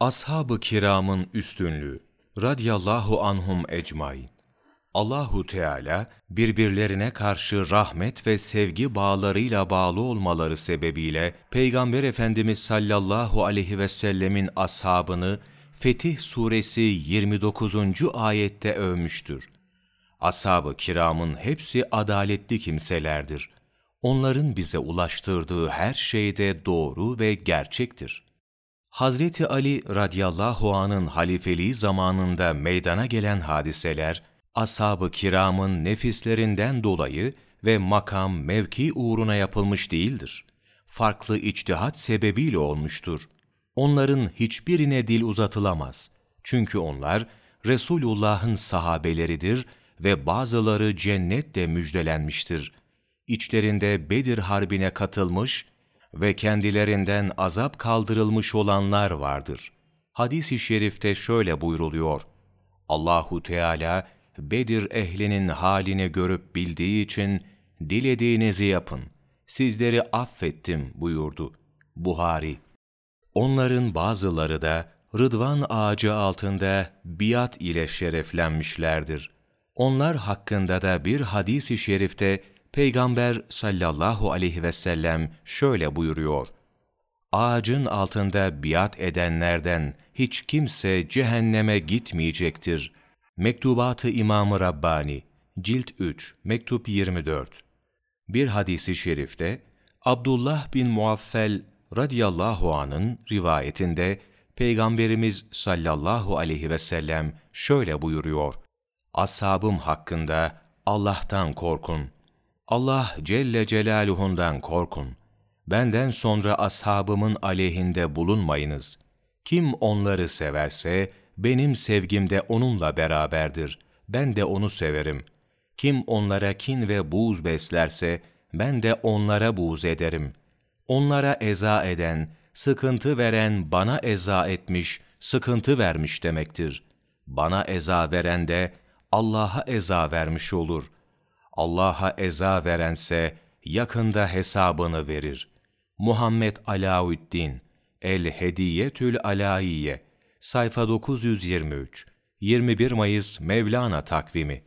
Ashab-ı kiramın üstünlüğü radiyallahu anhum ecmain. Allahu Teala birbirlerine karşı rahmet ve sevgi bağlarıyla bağlı olmaları sebebiyle Peygamber Efendimiz sallallahu aleyhi ve sellemin ashabını Fetih suresi 29. ayette övmüştür. Ashab-ı kiramın hepsi adaletli kimselerdir. Onların bize ulaştırdığı her şeyde doğru ve gerçektir. Hazreti Ali radıyallahu anın halifeliği zamanında meydana gelen hadiseler, ashab-ı kiramın nefislerinden dolayı ve makam, mevki uğruna yapılmış değildir. Farklı içtihat sebebiyle olmuştur. Onların hiçbirine dil uzatılamaz. Çünkü onlar Resulullah'ın sahabeleridir ve bazıları cennetle müjdelenmiştir. İçlerinde Bedir Harbi'ne katılmış ve kendilerinden azap kaldırılmış olanlar vardır. Hadis-i şerifte şöyle buyruluyor. Allahu Teala Bedir ehlinin halini görüp bildiği için dilediğinizi yapın. Sizleri affettim buyurdu. Buhari Onların bazıları da Rıdvan ağacı altında biat ile şereflenmişlerdir. Onlar hakkında da bir hadis-i şerifte Peygamber sallallahu aleyhi ve sellem şöyle buyuruyor. Ağacın altında biat edenlerden hiç kimse cehenneme gitmeyecektir. Mektubatı İmam-ı Rabbani, Cilt 3, Mektup 24 Bir hadisi şerifte, Abdullah bin Muaffel radıyallahu anın rivayetinde, Peygamberimiz sallallahu aleyhi ve sellem şöyle buyuruyor. Ashabım hakkında Allah'tan korkun. Allah Celle Celaluhu'ndan korkun. Benden sonra ashabımın aleyhinde bulunmayınız. Kim onları severse, benim sevgim de onunla beraberdir. Ben de onu severim. Kim onlara kin ve buğz beslerse, ben de onlara buğz ederim. Onlara eza eden, sıkıntı veren bana eza etmiş, sıkıntı vermiş demektir. Bana eza veren de Allah'a eza vermiş olur. Allah'a eza verense yakında hesabını verir. Muhammed Alaüddin El Hediyetül Alaiye sayfa 923 21 Mayıs Mevlana takvimi